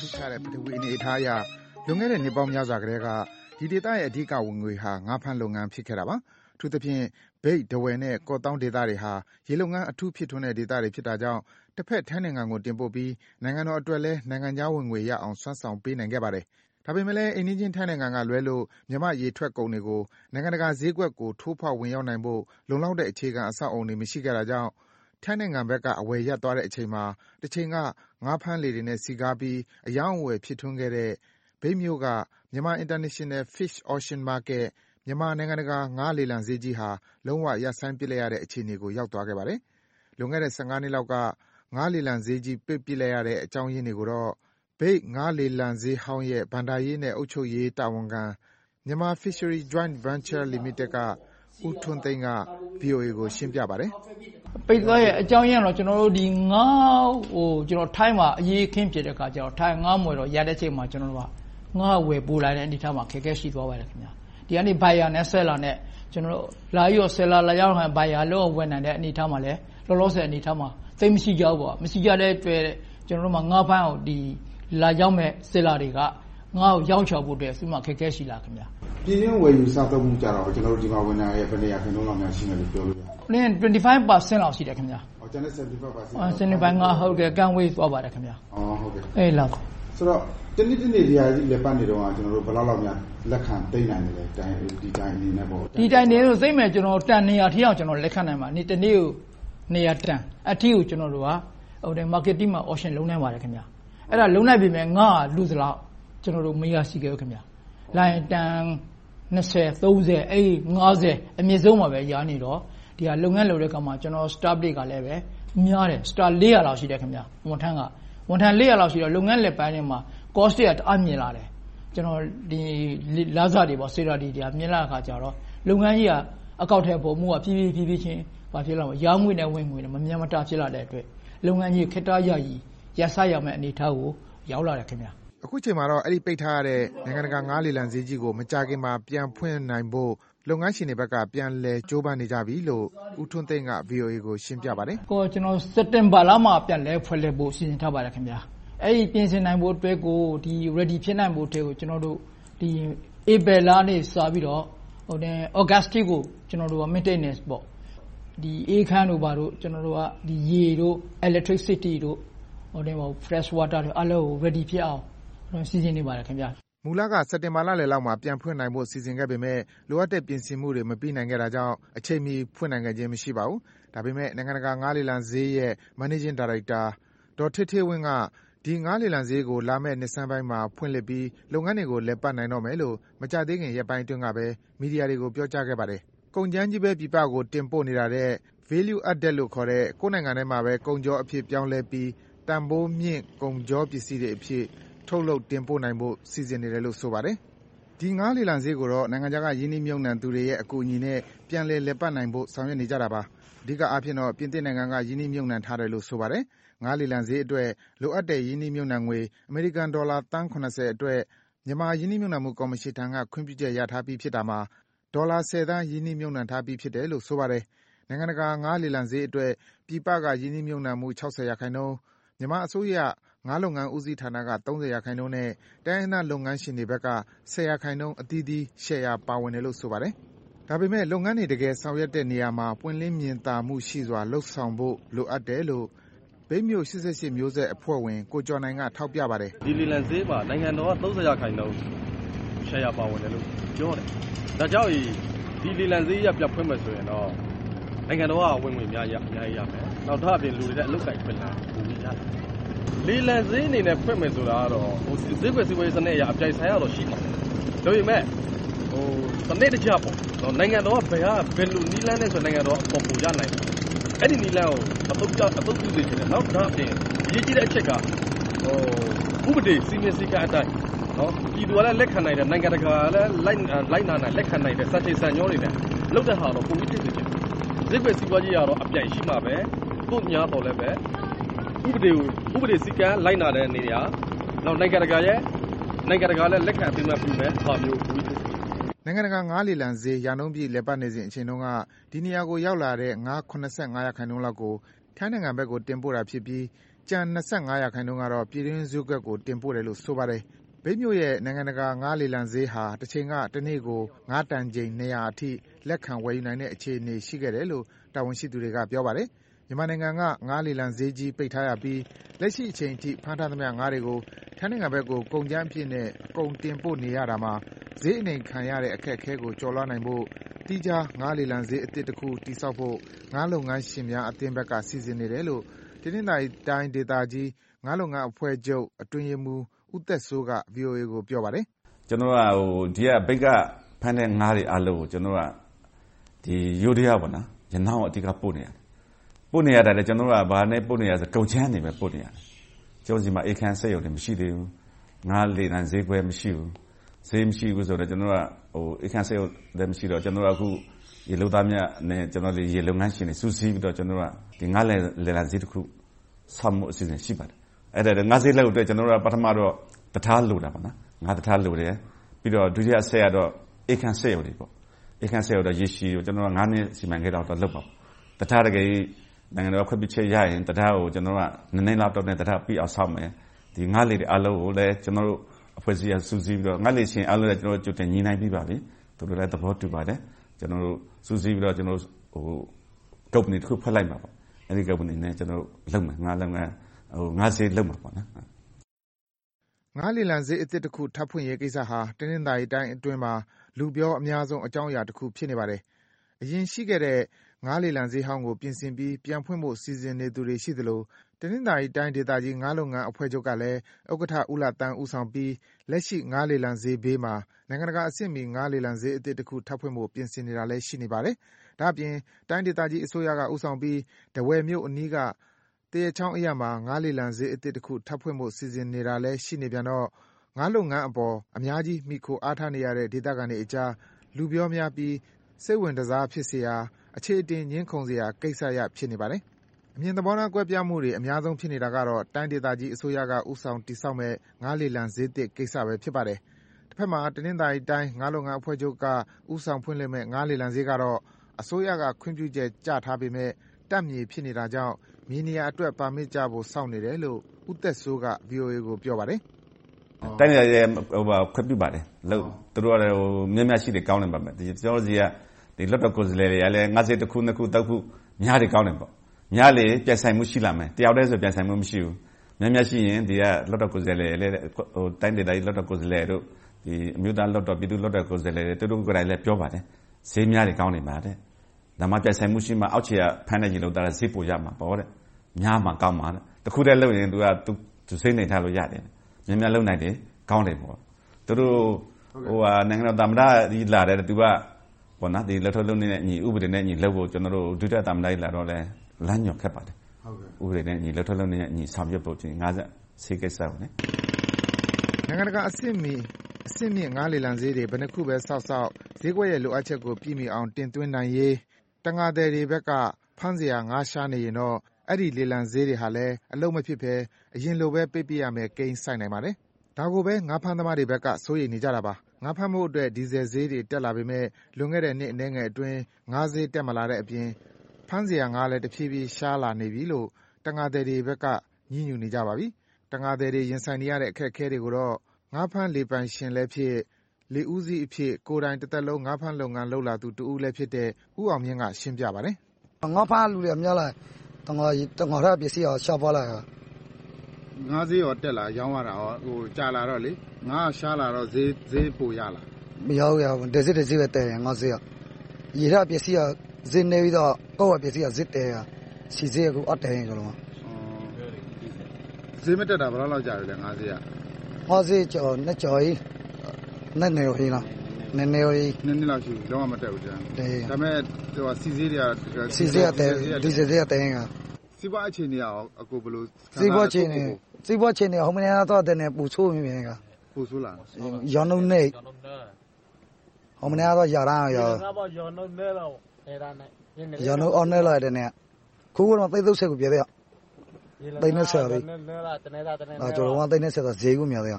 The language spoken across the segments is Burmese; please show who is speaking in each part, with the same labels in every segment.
Speaker 1: ရှုထားတဲ့ ပထဝီအနေအထားအရ လွန်ခဲ့တဲ့ နှစ်ပေါင်းများစွာကတည်းက ဒီဒေသရဲ့ အဓိကဝင်ငွေဟာ ငါးဖမ်းလုပ်ငန်း ဖြစ်ခဲ့တာပါ။အထူးသဖြင့် မြိတ်၊ထားဝယ်နဲ့ ကော့သောင်းဒေသတွေဟာ ရေလုပ်ငန်း အထူးဖြစ်ထွန်းတဲ့ ဒေသတွေဖြစ်တာကြောင့် တဘက် ထိုင်းနိုင်ငံကို တင်ပို့ပြီး နိုင်ငံတော်အတွက်လည်း နိုင်ငံခြားဝင်ငွေရအောင် စွမ်းဆောင်ပေးနိုင်ခဲ့ပါတယ်။ဒါပေမယ့်လည်း အိမ်နီးချင်း ထိုင်းနိုင်ငံကလွဲလို့ မြန်မာ့ရေထွက်ကုန်တွေကို နိုင်ငံတကာဈေးကွက်ကို ထိုးဖောက်ဝင်ရောက်နိုင်ဖို့ လုံလောက်တဲ့ အခြေခံအဆောက်အအုံတွေ မရှိခဲ့တာကြောင့် ထိုင်းနိုင်ငံဘက်က အဝယ်ရပ်သွားတဲ့အချိန်မှာ တချိန်က ငါးဖမ်းလှေတွေနဲ့ စည်ကားပြီး အရောင်းအဝယ် ဖြစ်ထွန်းခဲ့တဲ့ မြိတ်မြို့က Myanmar International Fish Auction Market မြန်မာ နိုင်ငံတကာ ငါးလေလံဈေးကြီးဟာ လုံးဝ ရပ်ဆိုင်းပစ်လိုက်ရတဲ့ အခြေအနေကို ရောက်သွားခဲ့ပါတယ်။လွန်ခဲ့တဲ့ ၁၅ နှစ်လောက်က ငါးလေလံဈေးကြီး ပိတ်ပစ်လိုက်ရတဲ့ အကြောင်းရင်းတွေကိုတော့ မြိတ်ငါးလေလံဈေးဟောင်းရဲ့ ဘဏ္ဍာရေးနဲ့ အုပ်ချုပ်ရေးတာဝန်ခံ Myanmar Fishery Joint Venture Limited က ဦးထွန်းသိန်းကဗွီအိုအေကို ရှင်းပြပါတယ်။“
Speaker 2: ပိတ်သွားတဲ့အကြောင်းရင်းကတော့ ငါးကို ထိုင်းမှာ အရေးအခင်းဖြစ်တဲ့အခါကျတော့ ထိုင်းငါးမဝယ်တော့ရပ်တဲ့အချိန်မှာ ကျနော်တို့က ငါးဝယ်ပို့လာတဲ့ အနေအထားမှာ အခက်အခဲ ရှိသွားပါတယ်ခင်ဗျ။ဒီကနေ Buyer နဲ့ Seller နဲ့ လာပြီးတော့ Seller လာရောက်တဲ့အခါ Buyer လုံးဝဝယ်နိုင်တဲ့ အနေအထားမှာလည်း လောလောဆယ် အနေအထားမှာ သိပ်မရှိကြဘူးပေါ့။မရှိကြတဲ့အတွက် ကျနော်တို့မှာ ငါးဖမ်းကို လာရောင်းမယ့် Seller တွေက ငါးကို ရောင်းချဖို့အတွက် အခက်အခဲ ရှိလာတယ်ခင်ဗျ။
Speaker 1: ပြည်တွင်းဝယ်ယူစားသုံးမှုကျတော့ကျနော်တို့ဒီမှာဝင်တာရဲ့ဘယ်နှစ်ရာခိုင်နှုန်းလောက်များရှိမယ်လို့ပြောလို့ရမလဲ။
Speaker 2: 25%လောက်ရှိတယ်ခင်ဗျ။
Speaker 1: ကျန်တဲ့75%
Speaker 2: ကကန့်ဝေးသွားပါတယ်ခင်ဗျ။အဲဒီလောက်။
Speaker 1: ဆိုတော့တနေ့တနေ့ဒီဟာကြီးလည်ပတ်နေတုန်းကကျနော်တို့ဘယ်လောက်လောက်များလက်ခံသိမ်းနိုင်သလဲဒီတိုင်အနေနဲ့ပေါ့။
Speaker 2: ဒီတိုင်အနေနဲ့သိမ်းမယ်တန်၂၀၀အထိအောင်လက်ခံနိုင်ပါတယ်။တနေ့ကို၂၀၀တန်အထိကိုကျနော်တို့က Marketing မှာ Auction လုပ်နိုင်ပါတယ်ခင်ဗျ။အဲဒါလုပ်နိုင်ပေမယ့်ငါးကလုသလောက်ကျနော်တို့မရရှိခဲ့ဘူးခင်ဗျ။လာရင်တန် ၂၀၊၃၀၊၅၀အမြင့်ဆုံးမှာပဲရနေတော့ဒီဟာလုပ်ငန်းလုပ်တဲ့အခါမှာကျနော် Staff တွေကလည်းများတယ် Staff ၄၀၀လောက်ရှိတယ်ခင်ဗျဝန်ထမ်းကဝန်ထမ်း၄၀၀လောက်ရှိတော့လုပ်ငန်းလည်ပိုင်းတွေမှာ Cost တွေကတအားမြင့်လာတယ်ကျနော်ဒီလစာတွေပေါ့ Salary တွေကမြင့်လာတဲ့အခါကျတော့လုပ်ငန်းကြီးကအကောင့်ထဲပေါ်မှုကဖြည်းဖြည်းဖြည်းဖြည်းချင်းဘာဖြစ်လာမလဲရောင်းငွေနဲ့ဝင်ငွေနဲ့မမျှမတဖြစ်လာတဲ့အတွက်လုပ်ငန်းကြီးခေတ္တယာယီရပ်ဆိုင်းရမယ့်အနေအထားကိုရောက်လာတယ်ခင်ဗျ
Speaker 1: အခုချိန်မှာတော့ အဲဒီ ပိတ်ထားရတဲ့ နိုင်ငံတကာ ငါးလေလံဈေးကြီးကို မကြာခင်မှာ ပြန်ဖွင့်နိုင်ဖို့ လုပ်ငန်းရှင်တွေဘက်က ပြန်လည် ကြိုးပမ်းနေကြပြီလို့ ဦးထွန်းသိန်းက ဗွီအိုအေကို ရှင်းပြပါတယ်။
Speaker 2: ကျနော် စက်တင်ဘာလမှာ ပြန်လည်ဖွင့်လှစ်ဖို့ စီစဉ်ထားပါတယ်ခင်ဗျ။အဲဒီ ပြင်ဆင်နိုင်ဖို့အတွက်ကို Ready ဖြစ်နိုင်ဖို့အတွက်ကို ကျနော်တို့ ဧပြီလကနေ စပြီးတော့ သြဂတ်အထိကိုကျနော်တို့က Maintenance ပေါ့အေးခန်းတို့ဘာတို့ ရေတို့ Electricity တို့ Fresh water တို့ အားလုံးကို Ready ဖြစ်အောင် စီစဉ်နေပါတယ်ခင်ဗျ
Speaker 1: မူလက စက်တင်ဘာလလယ်လောက်မှာ ပြန်ဖွင့်နိုင်ဖို့ စီစဉ်ခဲ့ပေမယ့် လိုအပ်တဲ့ပြင်ဆင်မှုတွေ မပြီးနိုင်ခဲ့တာကြောင့် အချိန်မီ ဖွင့်နိုင်ခဲ့ခြင်း မရှိပါဘူး။ဒါပေမယ့် နိုင်ငံတကာ ငါးလေလံဈေးရဲ့မန်နေဂျင်းဒါရိုက်တာဒေါ်ဌေးဌေးဝင်းက ဒီ ငါးလေလံဈေးကို လာမယ့် နှစ်ဆန်းပိုင်းမှာ ဖွင့်လှစ်ပြီး လုပ်ငန်းတွေကို လည်ပတ်နိုင်တော့မယ်လို့ မကြာသေးခင် ရက်ပိုင်းအတွင်းကပဲ မီဒီယာတွေကို ပြောကြားခဲ့ပါတယ်။ကုန်ကြမ်းချည်းပဲ ပြည်ပကို တင်ပို့နေတာထက် Value Added လို့ခေါ်တဲ့ ကိုယ့်နိုင်ငံထဲမှာပဲ ကုန်ချောအဖြစ် ပြောင်းလဲပြီး တန်ဖိုးမြင့် ကုန်ချောပစ္စည်းတွေအဖြစ် ထုတ်လုပ် တင်ပို့နိုင်ဖို့ စီစဉ်နေတယ်လို့ ဆိုပါတယ်။ဒီငါးလေလံဈေးကိုတော့ နိုင်ငံခြားက ရင်းနှီးမြှုပ်နှံသူတွေရဲ့ အကူအညီနဲ့ ပြန်လည် လည်ပတ်နိုင်ဖို့ ဆောင်ရွက်နေကြတာပါ။အဓိကအားဖြင့်တော့ ပြင်သစ်နိုင်ငံက ရင်းနှီးမြှုပ်နှံထားတယ်လို့ ဆိုပါတယ်။ငါးလေလံဈေးအတွက် လိုအပ်တဲ့ ရင်းနှီးမြှုပ်နှံငွေ အမေရိကန်ဒေါ်လာ သန်း ၇၀ အတွက် မြန်မာ ရင်းနှီးမြှုပ်နှံမှုကော်မရှင်ထံက ခွင့်ပြုချက်ရထားပြီးဖြစ်တာမှာ ဒေါ်လာ ၁၀ သန်း ရင်းနှီးမြှုပ်နှံထားပြီးဖြစ်တယ်လို့ ဆိုပါတယ်။နိုင်ငံတကာ ငါးလေလံဈေးအတွက် ပြည်ပက ရင်းနှီးမြှုပ်နှံမှု ၆၀ ရာခိုင်နှုန်း၊မြန်မာအစိုးရ ငါးလုပ်ငန်းဦးစီးဌာနက ၃၀ ရာခိုင်နှုန်းနဲ့ တိုင်းရင်းသားလုပ်ငန်းရှင်တွေဘက်က ၁၀ ရာခိုင်နှုန်း အသီးသီး ရှယ်ယာ ပါဝင်တယ်လို့ ဆိုပါတယ်။ဒါပေမယ့် လုပ်ငန်းတွေ တကယ်ဆောင်ရွက်တဲ့နေရာမှာ ပွင့်လင်းမြင်သာမှုရှိစွာ လုပ်ဆောင်ဖို့ လိုအပ်တယ်လို့ မြိတ်မြို့ ၈၈ မျိုးဆက်အဖွဲ့ဝင် ကိုကျော်နိုင်က ထောက်ပြပါတယ်။
Speaker 3: ဒီလေလံဈေးမှာ နိုင်ငံတော်က ၃၀ ရာခိုင်နှုန်း ရှယ်ယာပါဝင်တယ်လို့ ပြောတယ်။ဒါကြောင့် ဒီလေလံဈေးပြန်ဖွင့်မယ်ဆိုရင်တော့ နိုင်ငံတော်က ဝင်ငွေအများကြီးရမယ်။နောက် ဒါ့အပြင် လူတွေလည်း အလုပ်အကိုင် အခွင့်အလမ်း ပိုပြီးရတယ်။ လေလံဈေးအနေနဲ့ဖွင့်မယ်ဆိုတာကတော့ဈေးကွက်စီးပွားရေးစနစ်အရအပြိုင်ဆိုင်ကတော့ရှိမှာ။ဒါပေမဲ့စနစ်တကျပေါ့နိုင်ငံတော်ကဘယ်လိုနည်းလမ်းနဲ့ဆိုနိုင်ငံတော်ကအပေါ်ပိုရနိုင်တယ်။အဲဒီနည်းလမ်းကိုအသုံးပြုစေချင်တယ်။နောက်ဒါ့အပြင်အရေးကြီးတဲ့အချက်ကဥပဒေစည်းမျဉ်းစည်းကမ်းအတိုင်းပြည်သူကလည်းလက်ခံနိုင်တယ်နိုင်ငံတကာကလည်းလိုက်နာနိုင်လက်ခံနိုင်တဲ့စံချိန်စံညွှန်းတွေနဲ့လုပ်တဲ့ဟာတော့ပိုပြီးဖြစ်စေချင်တယ်ဈေးကွက်စီးပွားရေးကတော့အပြိုင်ရှိမှာပဲသို့များတော့လည်းပဲ ဥပဒေကိုဥပဒေစည်းကမ်းလိုက်နာတဲ့နေရာနောက်နိုင်ငံတကာရဲ့နိုင်ငံတကာလည်းလက်ခံအသိအမှတ်ပြုမယ်ဟာမျိုးပိုပြီးဖြစ်စေ
Speaker 1: နိုင်ငံတကာငါးလေလံဈေး ရာနှုန်းပြည့်လည်ပတ်နေစဉ်အချိန်တုန်းက ဒီနေရာကိုရောက်လာတဲ့ ငါး ၇၅ရာခိုင်နှုန်းလောက်ကို ထိုင်းနိုင်ငံဘက်ကို တင်ပို့တာဖြစ်ပြီး ကျကျန် ၂၅ရာခိုင်နှုန်းကတော့ ပြည်တွင်းဈေးကွက်ကို တင်ပို့တယ်လို့ ဆိုပါတယ်။မြိတ်မြို့ရဲ့ နိုင်ငံတကာ ငါးလေလံဈေးဟာ တချိန်က တနေ့ကို ငါးတန်ချိန် ၂၀၀ အထိ လက်ခံ ဝယ်ယူနိုင်တဲ့အခြေအနေ ရှိခဲ့တယ်လို့ တာဝန်ရှိသူတွေက ပြောပါတယ်။ မြန်မာနိုင်ငံက ငါးလေလံဈေးကြီး ပိတ်ထားရပြီး လက်ရှိအချိန်ထိ ဖမ်းထားသမျှ ငါးတွေကို ထိုင်းနိုင်ငံဘက်ကို ကုန်ကြမ်းအဖြစ်နဲ့ အကုန်တင်ပို့နေရတာမှာ ဈေးအနှိမ်ခံရတဲ့ အခက်အခဲကို ကျော်လွှားနိုင်ဖို့ သီးခြား ငါးလေလံဈေးအသစ်တခု တည်ဆောက်ဖို့ ငါးလုပ်ငန်းရှင်များအသင်းဘက်က စီစဉ်နေတယ်လို့ တနင်္သာရီတိုင်းဒေသကြီး ငါးလုပ်ငန်းအဖွဲ့ချုပ် အတွင်းရေးမှူး ဦးသက်စိုးက ဗွီအိုအေကို ပြောပါတယ်။“
Speaker 4: ကျနော်တို့က ဒီကမြိတ်က ဖမ်းတဲ့ငါးတွေအားလုံးကိုကျနော်တို့ကယိုးဒယားပေါ့နော်ရနောင်းကို အဓိက ပို့နေရတယ်။ ပို့နေရတာလည်းကျနော်တို့ကဘာနဲ့ပို့နေရလဲဆိုတော့ကုန်ကြမ်းတွေပဲပို့နေရတယ်။ကျနော်တို့ဆီမှာအေးခန်းစက်ရုံတွေမရှိသေးဘူး။ငါးလေလံဈေးကွက်မရှိဘူး။ဈေးမရှိဘူးဆိုတော့ကျနော်တို့ကအေးခန်းစက်ရုံလည်းမရှိတော့ကျနော်တို့ကအခုရေလုပ်သားများနဲ့ရေလုပ်ငန်းရှင်တွေစုစည်းပြီးတော့ငါးလေလံဈေးတခုဆောက်ဖို့အစီအစဉ်ရှိပါတယ်။ငါးဈေးလုပ်ဖို့အတွက်ကျနော်တို့ကပထမတော့တံထားလိုတာပေါ့။ငါးတံထားလိုတယ်။ပြီးတော့ဒုတိယအဆင့်ကတော့အေးခန်းစက်ရုံတွေပေါ့။အေးခန်းစက်ရုံတော့ရေရှည်ကျနော်တို့ကငါးနှစ်စီမံကိန်းလောက်တော့လုပ်မှာပေါ့။တံထားတကယ်လို့ နိုင်ငံတော်ကခွင့်ပြုချက်ရရင်တံထားကိုကျနော်တို့ကနှစ်လောက်တော့တံထားပြီးအောင်ဆောက်မယ်။ငါးလှေတွေအားလုံးကိုလည်းကျနော်တို့အဖွဲ့အစည်းကစုစည်းပြီးတော့ငါးလှေရှင်အားလုံးနဲ့ကြိုတင်ညှိနှိုင်းပြီးပါပြီ။သူတို့လည်းသဘောတူပါတယ်။ကျနော်တို့စုစည်းပြီးတော့ကုမ္ပဏီတခုဖွဲ့လိုက်မှာပေါ့။အဲဒီကုမ္ပဏီနဲ့ကျနော်တို့လုပ်မယ်။ငါးလုပ်ငန်းငါးဈေးလုပ်မှာပေါ့။”
Speaker 1: ငါးလေလံဈေးအသစ်တခုထပ်ဖွင့်ရေးကိစ္စဟာတနင်္သာရီတိုင်းအတွင်းမှာလူပြောအများဆုံးအကြောင်းအရာတခုဖြစ်နေပါတယ်။အရင်ရှိခဲ့တဲ့ ငါးလေလံဈေးဟောင်းကို ပြင်ဆင်ပြီး ပြန်ဖွင့်ဖို့ စီစဉ်နေသူတွေ ရှိသလို တနင်္သာရီတိုင်းဒေသကြီး ငါးလုပ်ငန်းအဖွဲ့ချုပ်ကလည်း ဥက္ကဋ္ဌ ဦးလှသန်း ဦးဆောင်ပြီး လက်ရှိ ငါးလေလံဈေးဘေးမှာ နိုင်ငံတကာအဆင့်မီ ငါးလေလံဈေးအသစ်တခု ထပ်ဖွင့်ဖို့ ပြင်ဆင်နေတာလည်း ရှိနေပါတယ်။ဒါ့အပြင် တိုင်းဒေသကြီးအစိုးရက ဦးဆောင်ပြီး ထားဝယ်မြို့အနီးက သရက်ချောင်းအရပ်မှာ ငါးလေလံဈေးအသစ်တခု ထပ်ဖွင့်ဖို့ စီစဉ်နေတာလည်း ရှိနေပြန်တော့ ငါးလုပ်ငန်းအပေါ် အများကြီး မှီခိုအားထားနေရတဲ့ ဒေသခံတွေအကြား လူပြောများပြီး စိတ်ဝင်တစားဖြစ်စရာ၊ အခြေအတင် ငြင်းခုံစရာ ကိစ္စရပ်ဖြစ်နေပါတယ်။အမြင်သဘောထား ကွဲပြားမှုတွေ အများဆုံးဖြစ်နေတာကတော့ တိုင်းဒေသကြီးအစိုးရက ဦးဆောင်တည်ဆောက်မယ့် ငါးလေလံဈေးသစ်ကိစ္စပဲ ဖြစ်ပါတယ်။တဘက်မှာ တနင်္သာရီတိုင်း ငါးလုပ်ငန်းအဖွဲ့ချုပ်က ဦးဆောင်ဖွင့်လှစ်မယ့် ငါးလေလံဈေးကတော့ အစိုးရက ခွင့်ပြုချက်ကျထားပေမယ့် တပ်မြေဖြစ်နေတာကြောင့် မြေနေရာအတွက် ပါမစ်ကျဖို့ စောင့်နေတယ်လို့ ဦးသက်စိုးက ဗွီအိုအေကို ပြောပါတယ်။
Speaker 4: တိုင်းဒေသကြီးခွင့်ပြုပါတယ်။သူတို့က များများရှိလေ ကောင်းတယ်ကျနော်တို့ဆီက လွှတ်တော်ကိုယ်စားလှယ်တွေကလည်းငါးဈေးတစ်ခု၊နှစ်ခု၊သုံးခုများလေကောင်းတယ်ပေါ့။များလေပြိုင်ဆိုင်မှုရှိလာမယ်။တယောက်တည်းဆိုပြိုင်ဆိုင်မှုမရှိဘူး။များများရှိရင်ဒီကလွှတ်တော်ကိုယ်စားလှယ်တွေတိုင်းဒေသကြီးလွှတ်တော်ကိုယ်စားလှယ်တို့အမျိုးသားလွှတ်တော်၊ပြည်သူ့လွှတ်တော်ကိုယ်စားလှယ်တွေသူတို့ကိုယ်တိုင်လည်းပြောပါတယ်။ဈေးများလေကောင်းလေဒါမှပြိုင်ဆိုင်မှုရှိမှအောက်ခြေကဖမ်းတဲ့ရေလုပ်သားကဈေးပိုရမှာပေါ့။များမှကောင်းမှာ။တခုတည်းလုပ်ရင်သူကဈေးနှိမ်ထားလို့ရတယ်။များများလုပ်နိုင်တယ်ကောင်းတယ်ပေါ့။သူတို့နိုင်ငံတော်သမ္မတကြီးလာတယ်သူက လုပ်ထုံးလုပ်နည်းနဲ့အညီဥပဒေနဲ့အညီလုပ်ဖို့ဒုတိယသမ္မတကြီးလာတော့လည်းလမ်းညွှန်ခက်ပါတယ်။ဥပဒေနဲ့အညီလုပ်ထုံးလုပ်နည်းနဲ့အညီဆောင်ရွက်ဖို့ဈေးကိစ္စ။
Speaker 1: နိုင်ငံတကာအဆင့်မီအဆင့်မြင့်ငါးလေလံဈေးတွေဘယ်နှစ်ခုပဲဆောက်ဆောက်ဈေးကွက်ရဲ့လိုအပ်ချက်ကိုပြည့်မီအောင်တင်သွင်းနိုင်ရေးတံငါသည်တွေဘက်ကဖမ်းစရာငါးရှားနေရင်တော့အဲဒီလေလံဈေးတွေဟာလည်းအလုပ်မဖြစ်ဘဲအရင်လိုပဲပေးပြရမယ့်ကိန်းဆိုက်နိုင်ပါတယ်။ဒါကိုပဲငါးဖမ်းသမားတွေဘက်ကစိုးရိမ်နေကြတာပါ။ ငါးဖမ်းဖို့အတွက် ဒီဇယ်ဈေးတွေ တက်လာပေမယ့် လွန်ခဲ့တဲ့ နှစ်အနည်းငယ်အတွင်း ငါးဈေး တက်မလာတဲ့အပြင် ဖမ်းစရာငါးလည်း တဖြည်းဖြည်း ရှားလာနေပြီလို့ တံငါသည်တွေဘက်က ညည်းညူနေကြပါပြီ။တံငါသည်တွေ ရင်ဆိုင်နေရတဲ့ အခက်အခဲတွေကိုတော့ ငါးဖမ်းလှေပိုင်ရှင်လည်းဖြစ်၊လှေဦးစီးအဖြစ် ကိုယ်တိုင် တသက်လုံး ငါးဖမ်းလုပ်ငန်း လုပ်လာသူတဦးလည်းဖြစ်တဲ့ ဦးအောင်မြင့်က ရှင်းပြပါတယ်။
Speaker 5: ငါးဖမ်းတဲ့လူတွေကများလာရင်တံငါထဲကပစ္စည်းရှားပါးလာတယ်။
Speaker 1: ငါးဈေးတက်လာရောင်းရတာကြာလာတော့ငါးရှားလာတော့ဈေးပိုရလား။
Speaker 5: မရဘူး။တစည်တစည်ပဲတက်တယ်ငါးဈေးက။ရေထဲကပစ္စည်းကဈေးနည်းပြီးတော့ကိုယ့်ဟာပစ္စည်းကဈေးတက်တယ်။ဆီဈေးကအခုအတက်နေတယ်။
Speaker 1: ဈေးမတက်တာဘယ်လောက်လောက်ကြာပြီလဲငါးဈေးက။
Speaker 5: ငါးဈေးနှစ်ကျော်ပြီ။နှစ်နှစ်ပြီလား။နှစ်နှစ်ပြီ။
Speaker 1: နှစ်နှစ်လောက်ရှိပြီလုံးဝမတက်ဘူး။ဒါပေမဲ့ဆီဈေးတွေက
Speaker 5: ဆီဈေးကတက်ဒီဈေးကတက်နေတာ။
Speaker 1: စီးပွားအခြေအနေကရောအကိုဘယ်လို
Speaker 5: စီးပွားအခြေအနေ စီးပွားအခြေအနေဟိုမနေ့ကတော့တဲ့နဲ့ပူဆိုးမြင်မြင်က
Speaker 1: ပိုဆိုးလား
Speaker 5: ရောင်းနေဟိုမနေ့ကတော့ရာရရော
Speaker 6: ရောင်းနေတော့နေတာနဲ့
Speaker 5: ရောင်းအောင်နေလာတဲ့နဲ့ခုကတော့သိသုတ်ဆက်ကိုပြတဲ့တိတ်နေဆက်ပြီ
Speaker 6: နေတာတနေတာတနေတာ
Speaker 5: အာကျွန်တော်ကတိတ်နေဆက်ဆိုဈေးကိုမြင်တဲ့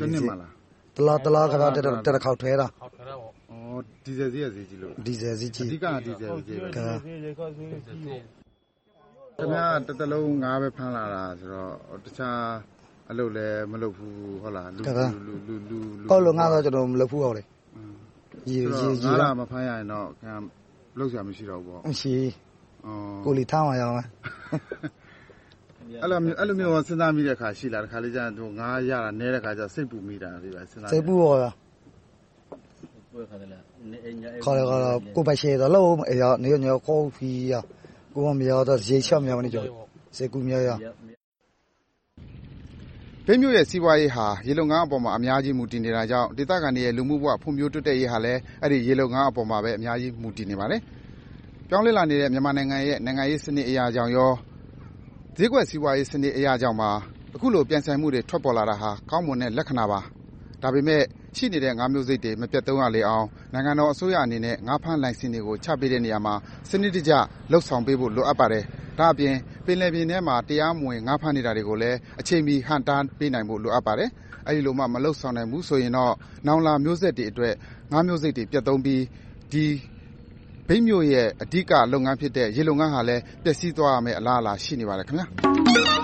Speaker 1: တနေ့မှလား
Speaker 5: တလားတလားကတော့တက်တက်ခေါက်ထွဲတာ
Speaker 6: ခေါက်ထွဲတာပေါ့
Speaker 1: ဩဒီဇယ်ဈေးဈေးကြီးလို့
Speaker 5: ဒီဇယ်ဈေးကြီး
Speaker 1: အဓိကဒီဇယ်ဈေးပဲ
Speaker 7: ခင်ဗျားတစ်သလုံးငါးပဲဖမ်းလာတာဆိုတော့တခြားအလုပ်လည်းမလုပ်ဘူးဟုတ်လားလူလူလူလူလူ
Speaker 5: ကောက်လို့ငါတော့ကျွန်တော်မလုပ်ဘူးဟုတ်လေရေရေ
Speaker 7: ဆို
Speaker 5: ရေ
Speaker 7: တော့ငါးလာမဖမ်းရရင်တော့ခင်ဗျားလုပ်စရာမရှိတော့ဘူးပေါ့
Speaker 5: မရှိ
Speaker 7: အော်
Speaker 5: ကိုလီထားမှရအောင်
Speaker 7: အဲ့လိုမျိုးအဲ့လိုမျိုးစဉ်းစားမိတဲ့ခါရှိလားတစ်ခါလေးကျရင်သူငါးရတာနဲတဲ့ခါကျစိတ်ပူမိတာဒီပဲစဉ်းစား
Speaker 5: စိတ်ပူရော
Speaker 8: ခေါ်တယ်လားအိမ်ညာ
Speaker 5: ခေါ်ရခေါ်ကိုပဲရှေတော့လို့အေးရနေညကောဖီရ ကိုမရတော့ရေချောက်မြောင်းနေကြစိတ်ကူမြောရ
Speaker 7: ဘိမြို့ရဲ့စီးပွားရေးဟာရေလုံငန်းအပေါ်မှာအများကြီးမူတည်နေတာကြောင့်ဒေသခံတွေရဲ့လူမှုဘဝဖွံ့ဖြိုးတိုးတက်ရေးဟာလည်းအဲ့ဒီရေလုံငန်းအပေါ်မှာပဲအများကြီးမူတည်နေပါတယ်။ပြောင်းလဲလာနေတဲ့မြန်မာနိုင်ငံရဲ့နိုင်ငံရေးစနစ်အရာကြောင့်ရောဈေးကွက်စီးပွားရေးစနစ်အရာကြောင့်မှာအခုလိုပြန်ဆိုင်မှုတွေထွက်ပေါ်လာတာဟာကောင်းမွန်တဲ့လက္ခဏာပါ။ဒါပေမဲ့ ရှိနေတဲ့ ငါးမျိုးစိတ်တွေ မပြတ်သုံးရလေအောင် နိုင်ငံတော်အစိုးရအနေနဲ့ ငါးဖမ်းလိုင်စင်တွေကို ချပေးတဲ့နေရာမှာ စနစ်တကျလှုပ်ဆောင်ပေးဖို့ လိုအပ်ပါတယ်။ဒါ့အပြင် ပင်လယ်ပြင်ထဲမှာ တရားမဝင် ငါးဖမ်းနေတာတွေကိုလည်း အချိန်မီ ဟန့်တားပေးနိုင်ဖို့ လိုအပ်ပါတယ်။အဲဒီလိုမှ မလှုပ်ဆောင်နိုင်ဘူးဆိုရင်တော့ နောင်လာမျိုးဆက်တွေအတွက် ငါးမျိုးစိတ်တွေပြတ်သုံးပြီး ဒီဘိတ်မြို့ရဲ့ အဓိကလုပ်ငန်းဖြစ်တဲ့ ရေလုပ်ငန်းဟာလည်း ပျက်စီးသွားရမယ့် အလားအလာ ရှိနေပါတယ်ခင်ဗျာ။